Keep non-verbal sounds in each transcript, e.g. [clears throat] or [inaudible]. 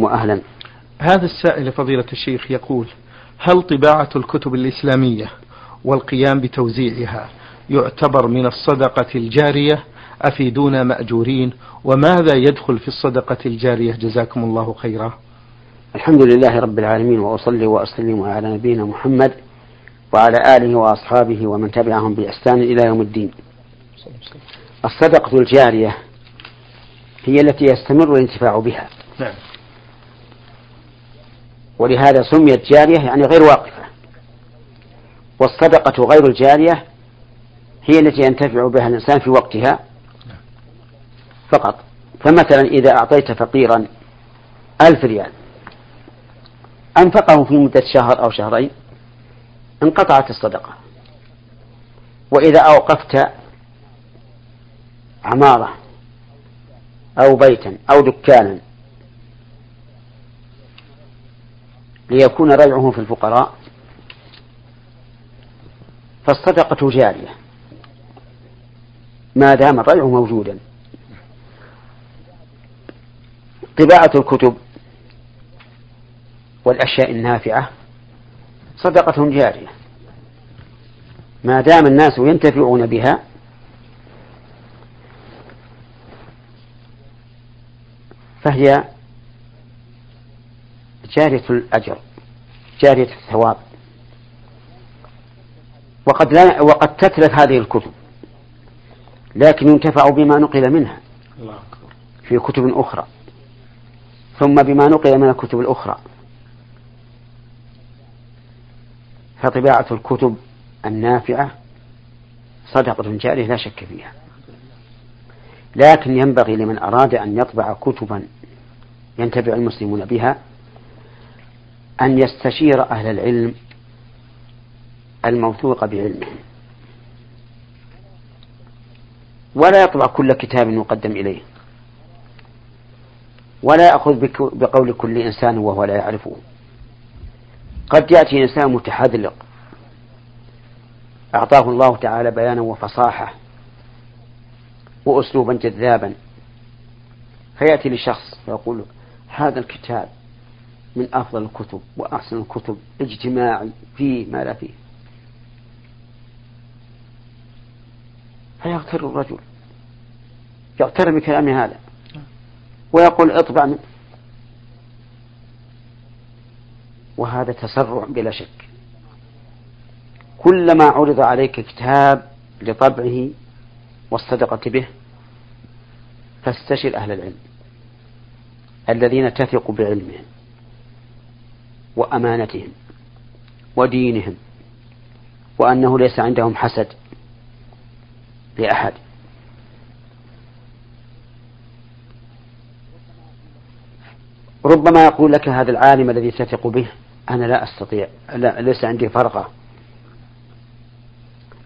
وأهلا هذا السائل فضيلة الشيخ يقول هل طباعة الكتب الإسلامية والقيام بتوزيعها يعتبر من الصدقة الجارية؟ أفيدونا مأجورين؟ وماذا يدخل في الصدقة الجارية؟ جزاكم الله خيرا. الحمد لله رب العالمين وأصلي وأسلم على نبينا محمد وعلى آله وأصحابه ومن تبعهم بإحسان إلى يوم الدين. الصدقة الجارية هي التي يستمر الانتفاع بها. نعم. ولهذا سميت جارية يعني غير واقفة. والصدقة غير الجارية هي التي ينتفع بها الإنسان في وقتها فقط. فمثلا إذا أعطيت فقيرا ألف ريال أنفقه في مدة شهر أو شهرين انقطعت الصدقة. وإذا أوقفت عمارة أو بيتا أو دكانا ليكون رجعه في الفقراء. فالصدقة جارية. ما دام الرجع موجودا. طباعة الكتب والأشياء النافعة صدقة جارية. ما دام الناس ينتفعون بها فهي جارية الأجر جارية الثواب. وقد لا وقد تتلف هذه الكتب لكن ينتفع بما نقل منها في كتب أخرى. ثم بما نقل من الكتب الأخرى. فطباعة الكتب النافعة صدقة جارية لا شك فيها. لكن ينبغي لمن أراد أن يطبع كتبا ينتفع المسلمون بها أن يستشير أهل العلم الموثوق بعلمهم ولا يطبع كل كتاب يقدم إليه. ولا يأخذ بقول كل إنسان وهو لا يعرفه. قد يأتي إنسان متحذلق. أعطاه الله تعالى بيانا وفصاحة. وأسلوبا جذابا. فيأتي لشخص ويقول هذا الكتاب من أفضل الكتب وأحسن الكتب اجتماعي فيه ما لا فيه. فيغتر الرجل. يغتر بكلام هذا. ويقول اطبع منه وهذا تسرع بلا شك. كلما عرض عليك كتاب لطبعه والصدقة به فاستشر أهل العلم الذين تثق بعلمهم. وأمانتهم ودينهم وأنه ليس عندهم حسد لأحد. ربما يقول لك هذا العالم الذي تثق به أنا لا أستطيع لا ليس عندي فرقة.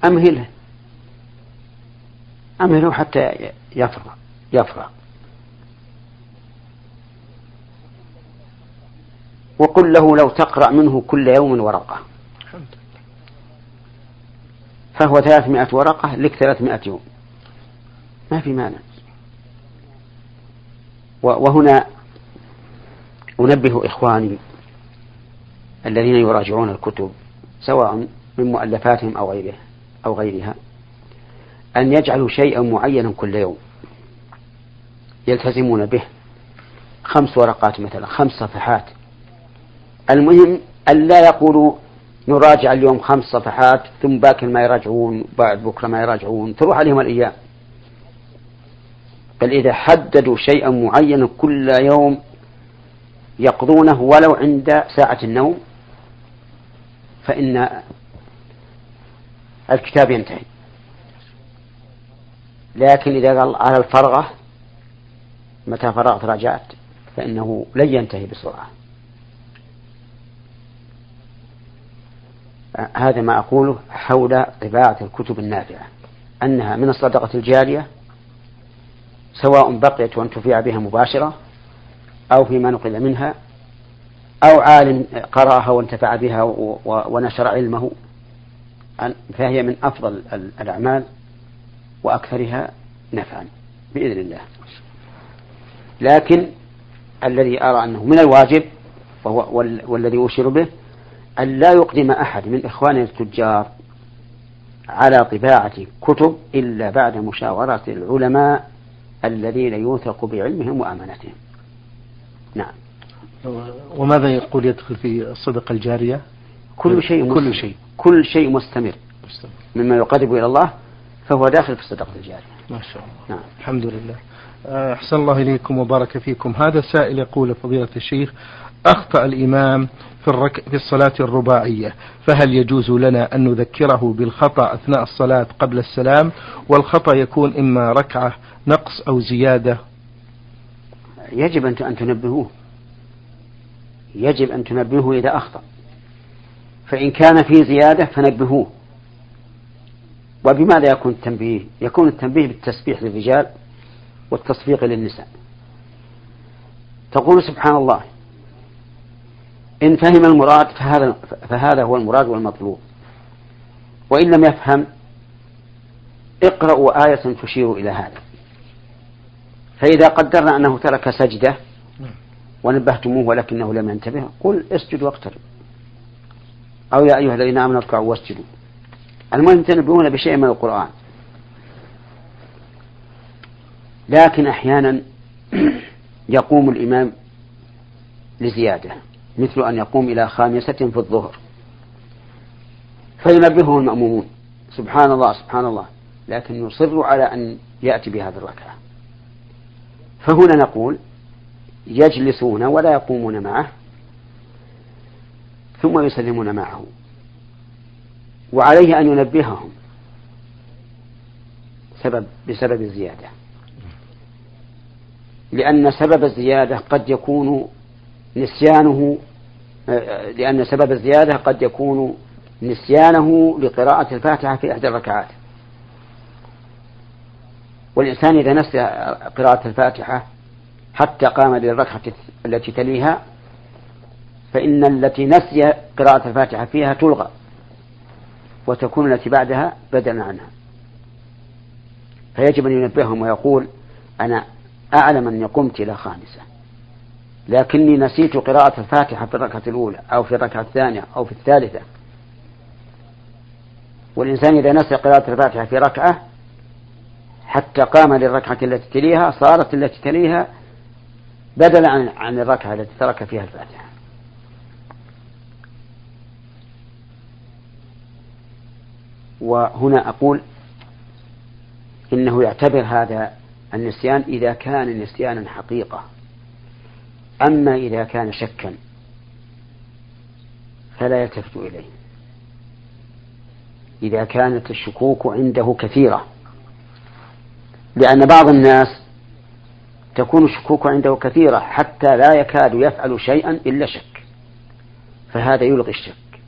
أمهله أمهله حتى يفرغ يفرغ وقل له لو تقرأ منه كل يوم ورقة. فهو ثلاثمائة ورقة لك ثلاثمائة يوم. ما في مانع. وهنا أنبه إخواني الذين يراجعون الكتب سواء من مؤلفاتهم أو غيره أو غيرها أن يجعلوا شيئا معينا كل يوم. يلتزمون به. خمس ورقات مثلا خمس صفحات. المهم أن لا يقولوا نراجع اليوم خمس صفحات ثم باكر ما يراجعون بعد بكرة ما يراجعون تروح عليهم الأيام. بل إذا حددوا شيئا معينا كل يوم يقضونه ولو عند ساعة النوم فإن الكتاب ينتهي. لكن إذا قال على الفرغة متى فرغت راجعت فإنه لن ينتهي بسرعة. هذا ما أقوله حول طباعة الكتب النافعة أنها من الصدقة الجارية سواء بقيت وانتفع بها مباشرة أو فيما نقل منها أو عالم قرأها وانتفع بها ونشر علمه فهي من أفضل الأعمال وأكثرها نفعا بإذن الله. لكن الذي أرى أنه من الواجب والذي أشير به أن لا يقدم أحد من إخواننا التجار على طباعة كتب إلا بعد مشاورة العلماء الذين يوثق بعلمهم وأمانتهم. نعم. وماذا يقول يدخل في الصدقة الجارية؟ كل شيء كل شيء. كل شيء مستمر. مما يقرب إلى الله فهو داخل في الصدقة الجارية. ما شاء الله. نعم. الحمد لله. أحسن الله إليكم وبارك فيكم. هذا سائل يقول فضيلة الشيخ أخطأ الإمام في, الرك... في الصلاة الرباعية فهل يجوز لنا أن نذكره بالخطأ أثناء الصلاة قبل السلام؟ والخطأ يكون إما ركعة نقص أو زيادة. يجب أن تنبهوه. يجب أن تنبهوه إذا أخطأ. فإن كان في زيادة فنبهوه. وبماذا يكون التنبيه؟ يكون التنبيه بالتسبيح للرجال والتصفيق للنساء. تقول سبحان الله إن فهم المراد فهذا, فهذا هو المراد والمطلوب. وإن لم يفهم اقرأوا آية تشير إلى هذا. فإذا قدرنا أنه ترك سجدة ونبهتموه ولكنه لم ينتبه قل اسجد واقترب أو يا أيها الذين آمنوا اركعوا واسجدوا. المهم تنبهون بشيء من القرآن. لكن أحيانا [clears throat] يقوم الإمام لزيادة. مثل أن يقوم إلى خامسة في الظهر. فينبهه المأمومون. سبحان الله سبحان الله. لكن يصر على أن يأتي بهذه الركعة فهنا نقول يجلسون ولا يقومون معه ثم يسلمون معه. وعليه أن ينبههم سبب بسبب الزيادة. لأن سبب الزيادة قد يكون نسيانه لأن سبب الزيادة قد يكون نسيانه لقراءة الفاتحة في إحدى الركعات. والإنسان إذا نسي قراءة الفاتحة حتى قام للركعة التي تليها فإن التي نسي قراءة الفاتحة فيها تلغى وتكون التي بعدها بدلا عنها. فيجب أن ينبههم ويقول أنا أعلم أني قمت إلى خامسة. لكني نسيت قراءة الفاتحة في الركعة الأولى أو في الركعة الثانية أو في الثالثة. والإنسان إذا نسي قراءة الفاتحة في ركعة حتى قام للركعة التي تليها صارت التي تليها بدلا عن عن الركعة التي ترك فيها الفاتحة. وهنا أقول إنه يعتبر هذا النسيان إذا كان نسيانا حقيقة. أما إذا كان شكا فلا يلتفت إليه. إذا كانت الشكوك عنده كثيرة لأن بعض الناس تكون الشكوك عنده كثيرة حتى لا يكاد يفعل شيئا إلا شك فهذا يلغي الشك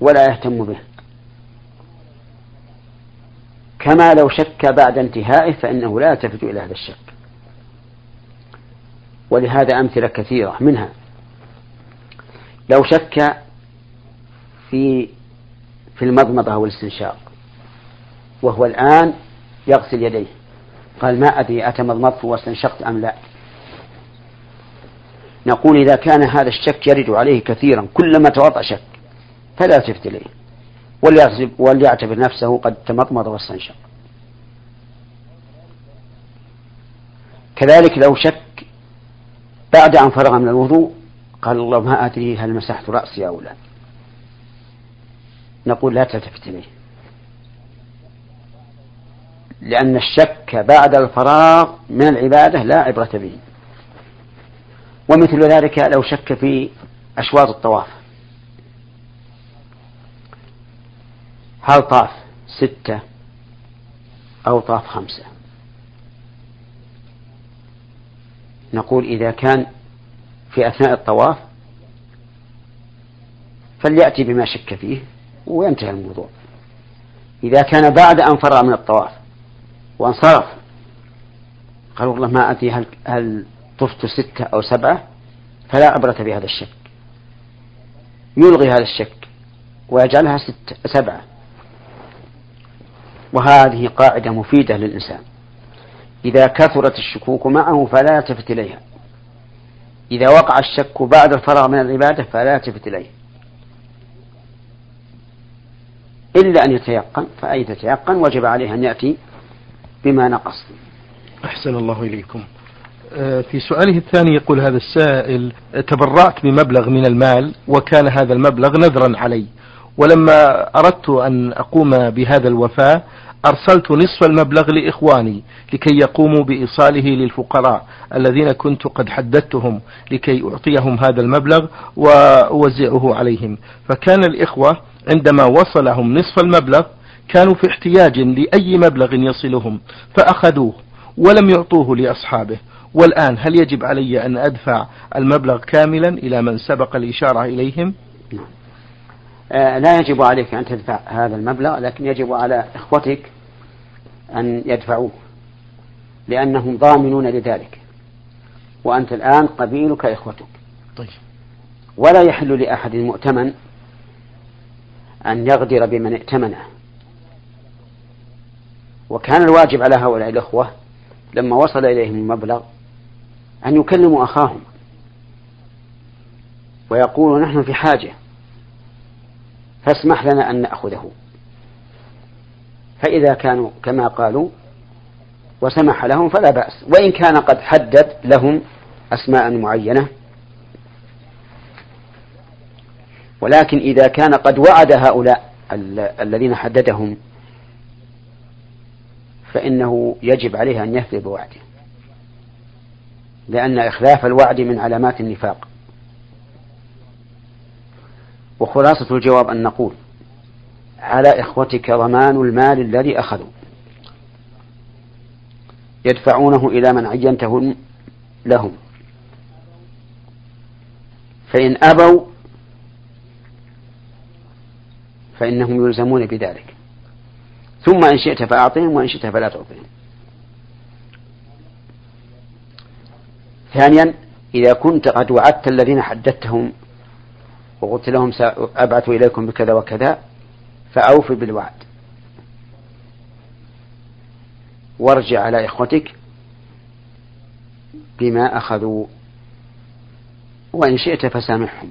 ولا يهتم به. كما لو شك بعد انتهائه فإنه لا يلتفت إلى هذا الشك. ولهذا أمثلة كثيرة منها. لو شك في في المضمضة والاستنشاق وهو الآن يغسل يديه قال ما أدري أتمضمضت واستنشقت أم لا. نقول إذا كان هذا الشك يرد عليه كثيرا كلما توضأ شك فلا يلتفت إليه. وليعتبر نفسه قد تمضمض واستنشق. كذلك لو شك بعد أن فرغ من الوضوء قال الله ما أدري هل مسحت رأسي أو لا. نقول لا تلتفت إليه. لأن الشك بعد الفراغ من العبادة لا عبرة به. ومثل ذلك لو شك في أشواط الطواف. هل طاف ستة أو طاف خمسة؟ نقول إذا كان في أثناء الطواف فليأتي بما شك فيه وينتهي الموضوع. إذا كان بعد أن فرغ من الطواف وانصرف قال والله ما أدري هل, هل طفت ستة أو سبعة فلا عبرة بهذا الشك. يلغي هذا الشك ويجعلها ستة سبعة. وهذه قاعدة مفيدة للإنسان. إذا كثرت الشكوك معه فلا يلتفت إليها. إذا وقع الشك بعد الفراغ من العبادة فلا يلتفت إليه. إلا أن يتيقن فأي يتيقن وجب عليه أن يأتي بما نقص. أحسن الله إليكم. آه، في سؤاله الثاني يقول هذا السائل تبرعت بمبلغ من المال وكان هذا المبلغ نذرا علي ولما أردت أن أقوم بهذا الوفاء أرسلت نصف المبلغ لإخواني لكي يقوموا بإيصاله للفقراء الذين كنت قد حددتهم لكي أعطيهم هذا المبلغ وأوزعه عليهم. فكان الإخوة عندما وصلهم نصف المبلغ كانوا في احتياج لأي مبلغ يصلهم فأخذوه ولم يعطوه لأصحابه. والآن هل يجب علي أن أدفع المبلغ كاملا إلى من سبق الإشارة إليهم؟ لا يجب عليك أن تدفع هذا المبلغ لكن يجب على إخوتك أن يدفعوه لأنهم ضامنون لذلك. وأنت الآن قبيلك إخوتك. طيب. ولا يحل لأحد مؤتمن أن يغدر بمن ائتمنه. وكان الواجب على هؤلاء الأخوة لما وصل إليهم المبلغ أن يكلموا أخاهم ويقولوا نحن في حاجة. فاسمح لنا أن نأخذه. فإذا كانوا كما قالوا وسمح لهم فلا بأس. وإن كان قد حدد لهم أسماء معينة ولكن إذا كان قد وعد هؤلاء الذين حددهم فإنه يجب عليه أن يفي بوعده لأن إخلاف الوعد من علامات النفاق. وخلاصة الجواب أن نقول على إخوتك ضمان المال الذي أخذوا. يدفعونه إلى من عينته لهم. فإن أبوا فإنهم يلزمون بذلك. ثم إن شئت فأعطهم وإن شئت فلا تعطهم. ثانيا إذا كنت قد وعدت الذين حددتهم وقلت لهم سأبعث إليكم بكذا وكذا فأوف بالوعد. وارجع على إخوتك بما أخذوا وإن شئت فسامحهم.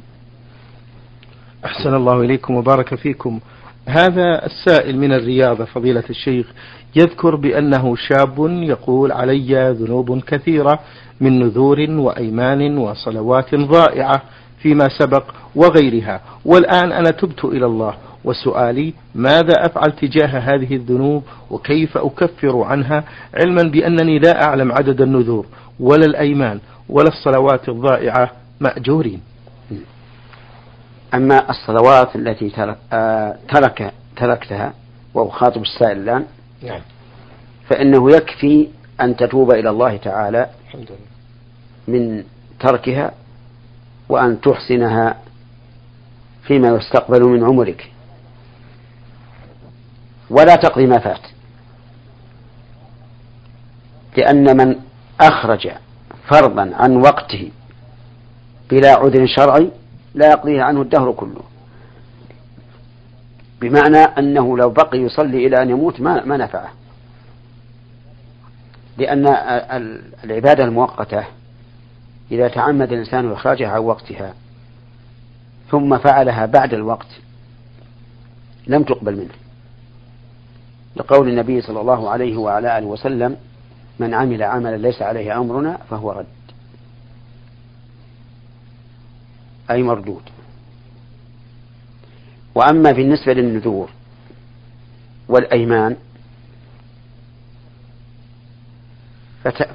أحسن الله إليكم وبارك فيكم. هذا السائل من الرياضة فضيلة الشيخ يذكر بأنه شاب يقول علي ذنوب كثيرة من نذور وأيمان وصلوات ضائعة فيما سبق وغيرها. والآن أنا تبت إلى الله وسؤالي ماذا أفعل تجاه هذه الذنوب؟ وكيف أكفر عنها؟ علما بأنني لا أعلم عدد النذور ولا الأيمان ولا الصلوات الضائعة. مأجورين. أما الصلوات التي ترك, آه ترك تركتها وأخاطب السائل الآن. نعم. فإنه يكفي أن تتوب إلى الله تعالى الحمد لله. من تركها وأن تحسنها فيما يستقبل من عمرك. ولا تقضي ما فات. لأن من أخرج فرضا عن وقته بلا عذر شرعي لا يقضيه عنه الدهر كله. بمعنى أنه لو بقي يصلي إلى أن يموت ما, ما نفعه. لأن العبادة المؤقتة إذا تعمد الإنسان إخراجها عن وقتها ثم فعلها بعد الوقت لم تقبل منه. لقول النبي صلى الله عليه وعلى آله وسلم من عمل عملا ليس عليه أمرنا فهو رد. أي مردود. وأما بالنسبة للنذور والأيمان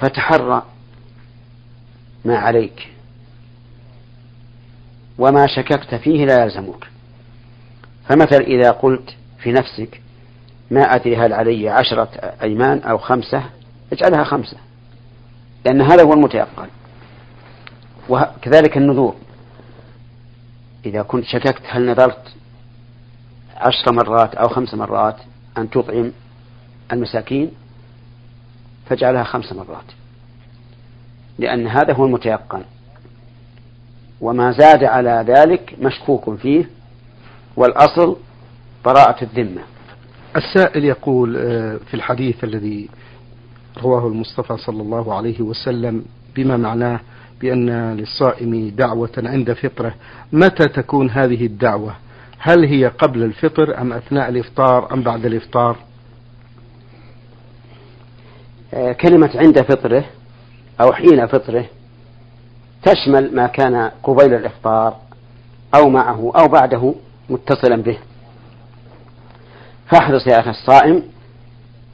فتحرى ما عليك. وما شككت فيه لا يلزمك. فمثلا إذا قلت في نفسك ما أدري هل علي عشرة أيمان أو خمسة اجعلها خمسة. لأن هذا هو المتيقن. وكذلك النذور. إذا كنت شككت هل نذرت عشر مرات أو خمس مرات أن تطعم المساكين؟ فاجعلها خمس مرات. لأن هذا هو المتيقن. وما زاد على ذلك مشكوك فيه والأصل براءة الذمة. السائل يقول آه، في الحديث الذي رواه المصطفى صلى الله عليه وسلم بما معناه بأن للصائم دعوة عند فطره متى تكون هذه الدعوة؟ هل هي قبل الفطر أم أثناء الإفطار أم بعد الإفطار؟ آه، كلمة عند فطره أو حين فطره تشمل ما كان قبيل الإفطار أو معه أو بعده متصلا به. فاحرص يا أخي الصائم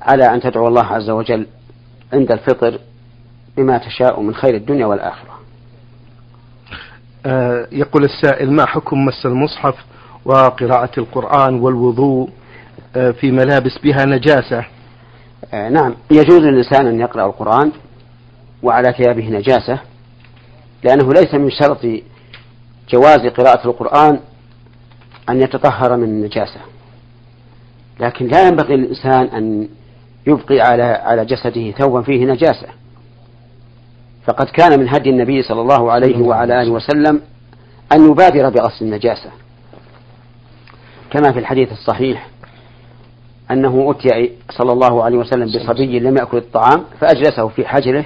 على أن تدعو الله عز وجل عند الفطر بما تشاء من خير الدنيا والآخرة. آه يقول السائل ما حكم مس المصحف وقراءة القرآن والوضوء آه في ملابس بها نجاسة؟ آه نعم يجوز للإنسان أن يقرأ القرآن وعلى ثيابه نجاسة لأنه ليس من شرط جواز قراءة القرآن أن يتطهر من النجاسة. لكن لا ينبغي للإنسان أن يبقي على على جسده ثوبا فيه نجاسة. فقد كان من هدي النبي صلى الله عليه وعلى آله وسلم أن يبادر بغسل النجاسة. كما في الحديث الصحيح أنه أتي صلى الله عليه وسلم بصبي لم يأكل الطعام فأجلسه في حجره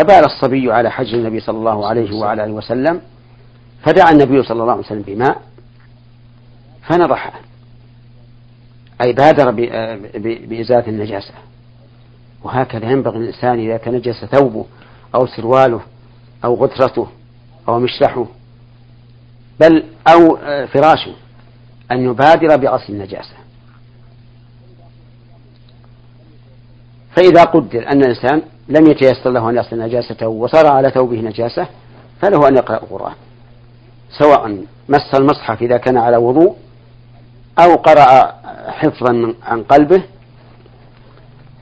فبال الصبي على حجر النبي صلى الله عليه وعلى آله وسلم فدعا النبي صلى الله عليه وسلم بماء فنضحه أي بادر بإزالة النجاسة. وهكذا ينبغي الإنسان إذا تنجس ثوبه أو سرواله أو غترته أو مشرحه بل أو فراشه أن يبادر بغسل النجاسة. فإذا قدر أن الإنسان لم يتيسر له أن يغسل نجاسته وصار على ثوبه نجاسة فله أن يقرأ القرآن. سواء مس المصحف إذا كان على وضوء أو قرأ حفظا عن قلبه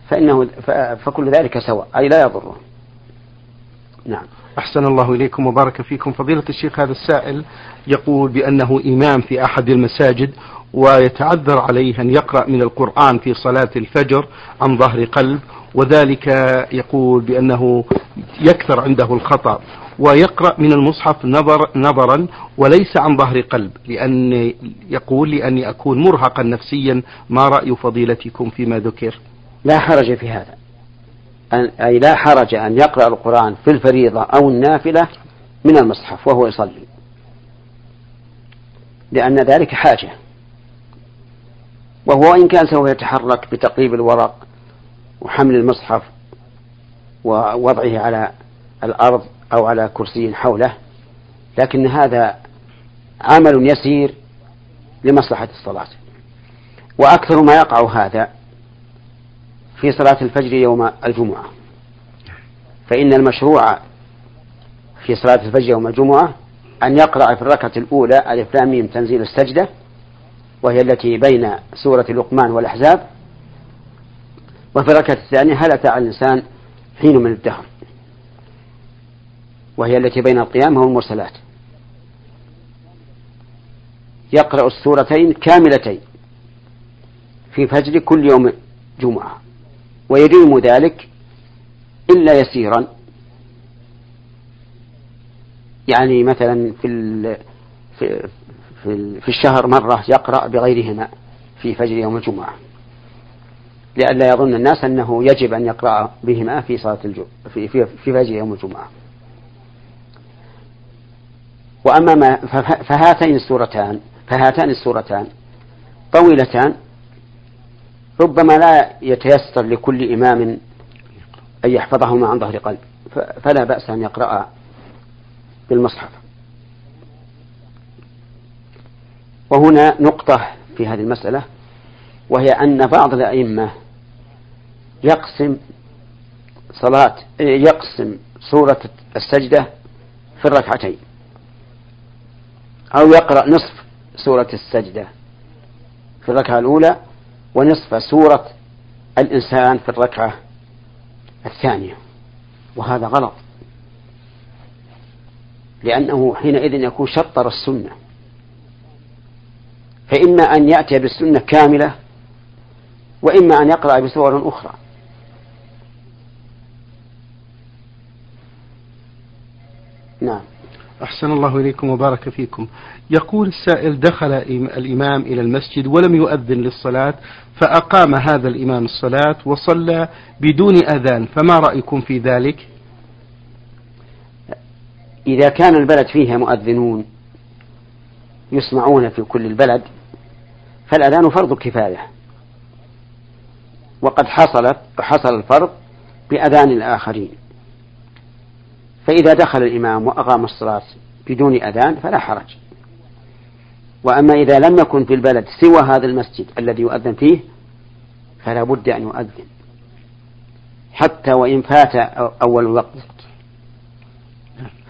فإنه فكل ذلك سواء أي لا يضره. نعم. أحسن الله إليكم وبارك فيكم. فضيلة الشيخ هذا السائل يقول بأنه إمام في أحد المساجد ويتعذر عليه أن يقرأ من القرآن في صلاة الفجر عن ظهر قلب وذلك يقول بأنه يكثر عنده الخطأ ويقرأ من المصحف نظر نظرا وليس عن ظهر قلب لأن يقول لأني أكون مرهقا نفسيا ما رأي فضيلتكم فيما ذكر؟ لا حرج في هذا. أي لا حرج أن يقرأ القرآن في الفريضة أو النافلة من المصحف وهو يصلي. لأن ذلك حاجة. وهو إن كان سوف يتحرك بتقريب الورق وحمل المصحف ووضعه على الأرض أو على كرسي حوله لكن هذا عمل يسير لمصلحة الصلاة. وأكثر ما يقع هذا في صلاة الفجر يوم الجمعة. فإن المشروع في صلاة الفجر يوم الجمعة أن يقرأ في الركعة الأولى ألف لام تنزيل السجدة وهي التي بين سورة لقمان والأحزاب. وفي الركعة الثانية هل أتى على الإنسان حين من الدهر؟ وهي التي بين القيام والمرسلات يقرأ السورتين كاملتين في فجر كل يوم جمعة ويديم ذلك إلا يسيرا. يعني مثلا في في في الشهر مرة يقرأ بغيرهما في فجر يوم الجمعة لئلا يظن الناس أنه يجب أن يقرأ بهما في صلاة الجمعة في, في, في فجر يوم الجمعة. وأما ما فهاتين السورتان فهاتان السورتان طويلتان ربما لا يتيسر لكل إمام أن يحفظهما عن ظهر قلب فلا بأس أن يقرأ بالمصحف. وهنا نقطة في هذه المسألة وهي أن بعض الأئمة يقسم صلاة يقسم سورة السجدة في الركعتين أو يقرأ نصف سورة السجدة في الركعة الأولى ونصف سورة الإنسان في الركعة الثانية وهذا غلط لأنه حينئذ يكون شطر السنة. فإما أن يأتي بالسنة كاملة وإما أن يقرأ بسور أخرى. نعم. أحسن الله إليكم وبارك فيكم. يقول السائل دخل الإمام إلى المسجد ولم يؤذن للصلاة فأقام هذا الإمام الصلاة وصلى بدون أذان فما رأيكم في ذلك؟ إذا كان البلد فيها مؤذنون يسمعون في كل البلد فالأذان فرض كفاية وقد حصلت حصل الفرض بأذان الآخرين. فإذا دخل الإمام وأقام الصلاة بدون أذان فلا حرج. وأما إذا لم يكن في البلد سوى هذا المسجد الذي يؤذن فيه فلا بد أن يؤذن. حتى وإن فات أول الوقت.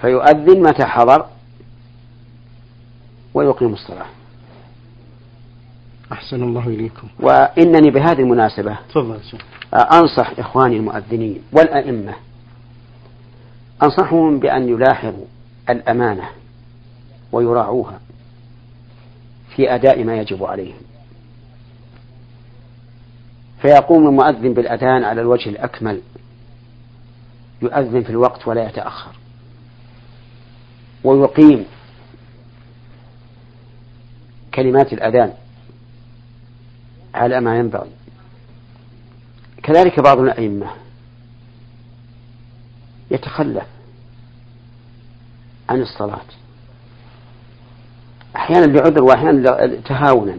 فيؤذن متى حضر ويقيم الصلاة. أحسن الله إليكم. وإنني بهذه المناسبة تفضل أنصح إخواني المؤذنين والأئمة. أنصحهم بأن يلاحظوا الأمانة ويراعوها في أداء ما يجب عليهم. فيقوم المؤذن بالأذان على الوجه الأكمل. يؤذن في الوقت ولا يتأخر. ويقيم كلمات الأذان. على ما ينبغي. كذلك بعض الأئمة يتخلف عن الصلاة. أحيانا لعذر وأحيانا تهاونا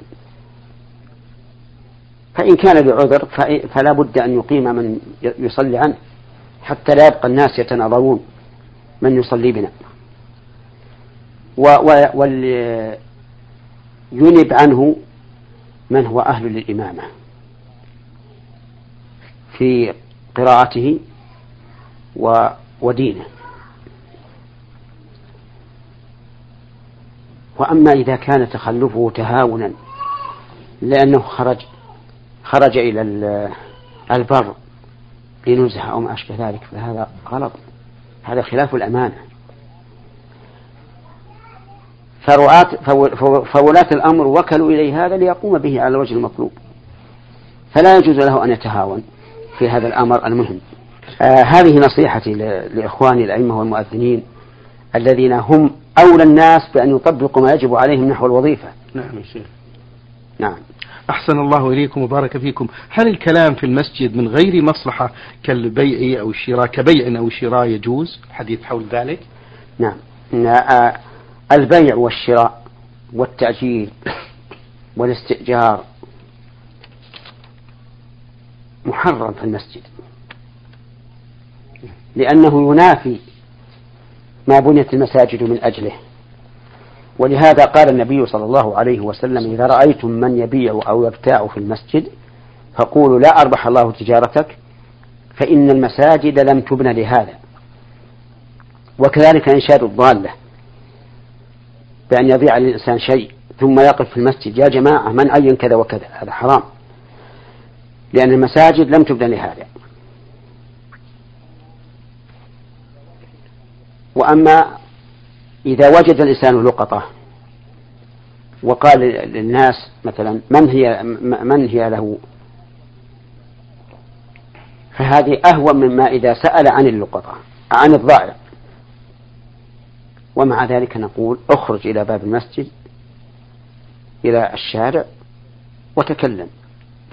فإن كان لعذر فلا بد أن يقيم من يصلي عنه حتى لا يبقى الناس يتناظرون من يصلي بنا. ولينب عنه من هو أهل للإمامة في قراءته ودينه. وأما إذا كان تخلفه تهاونا لأنه خرج خرج إلى البر لنزهة أو ما أشبه ذلك فهذا غلط. هذا خلاف الأمانة. فولاة الأمر وكلوا إليه هذا ليقوم به على الوجه المطلوب. فلا يجوز له أن يتهاون في هذا الأمر المهم. آه هذه نصيحتي لإخواني الأئمة والمؤذنين الذين هم أولى الناس بأن يطبقوا ما يجب عليهم نحو الوظيفة. نعم يا شيخ. نعم. أحسن الله إليكم وبارك فيكم. هل الكلام في المسجد من غير مصلحة كالبيع أو الشراء كبيع أو شراء يجوز؟ الحديث حول ذلك. نعم. آه، البيع والشراء والتأجير والاستئجار. محرم في المسجد. لأنه ينافي ما بنيت المساجد من أجله. ولهذا قال النبي صلى الله عليه وسلم إذا رأيتم من يبيع أو يبتاع في المسجد فقولوا لا أربح الله تجارتك فإن المساجد لم تبن لهذا. وكذلك إنشاد الضالة. بأن يضيع للإنسان شيء ثم يقف في المسجد يا جماعة من عين كذا وكذا؟ هذا حرام. لأن المساجد لم تبنى لهذا. وأما إذا وجد الإنسان لقطة وقال للناس مثلا من هي من هي له؟ فهذه أهون مما إذا سأل عن اللقطة عن الضائع. ومع ذلك نقول اخرج إلى باب المسجد إلى الشارع وتكلم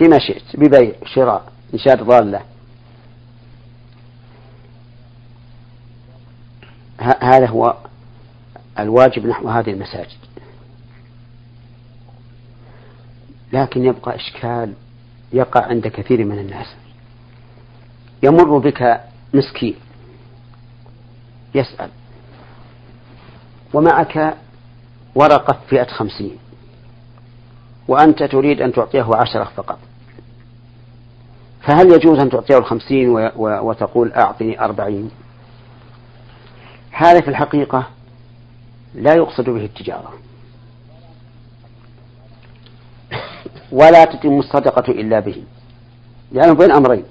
بما شئت ببيع شراء إنشاد ضالة. هذا هو الواجب نحو هذه المساجد. لكن يبقى إشكال يقع عند كثير من الناس. يمر بك مسكين يسأل ومعك ورقة فئة خمسين. وأنت تريد أن تعطيه عشرة فقط. فهل يجوز أن تعطيه الخمسين وتقول أعطني أربعين؟ هذا في الحقيقة لا يقصد به التجارة. ولا تتم الصدقة إلا به. لأنه بين أمرين.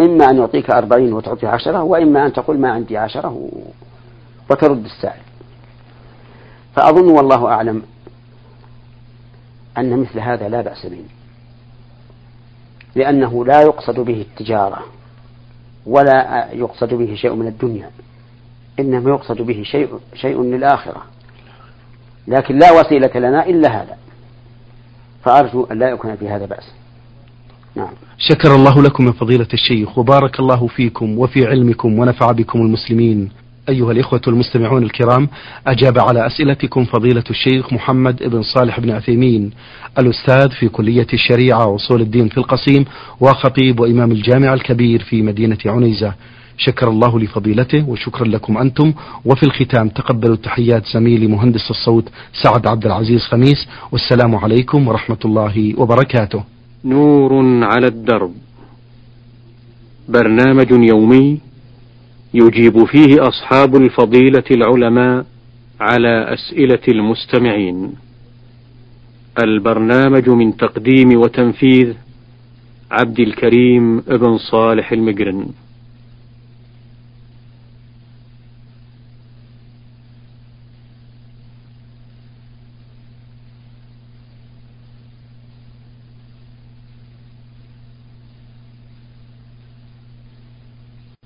إما أن يعطيك أربعين وتعطي عشرة وإما أن تقول ما عندي عشرة وترد السائل فأظن والله أعلم أن مثل هذا لا بأس به لأنه لا يقصد به التجارة ولا يقصد به شيء من الدنيا إنما يقصد به شيء شيء للآخرة. لكن لا وسيلة لنا إلا هذا. فأرجو أن لا يكون في هذا بأس. نعم. شكر الله لكم من فضيلة الشيخ وبارك الله فيكم وفي علمكم ونفع بكم المسلمين. أيها الإخوة المستمعون الكرام أجاب على أسئلتكم فضيلة الشيخ محمد بن صالح بن عثيمين الأستاذ في كلية الشريعة وأصول الدين في القصيم وخطيب وإمام الجامع الكبير في مدينة عنيزة. شكر الله لفضيلته وشكرا لكم أنتم. وفي الختام تقبلوا تحيات زميلي مهندس الصوت سعد عبد العزيز خميس. والسلام عليكم ورحمة الله وبركاته. نور على الدرب. برنامج يومي يجيب فيه أصحاب الفضيلة العلماء على أسئلة المستمعين. البرنامج من تقديم وتنفيذ عبد الكريم بن صالح المجرن.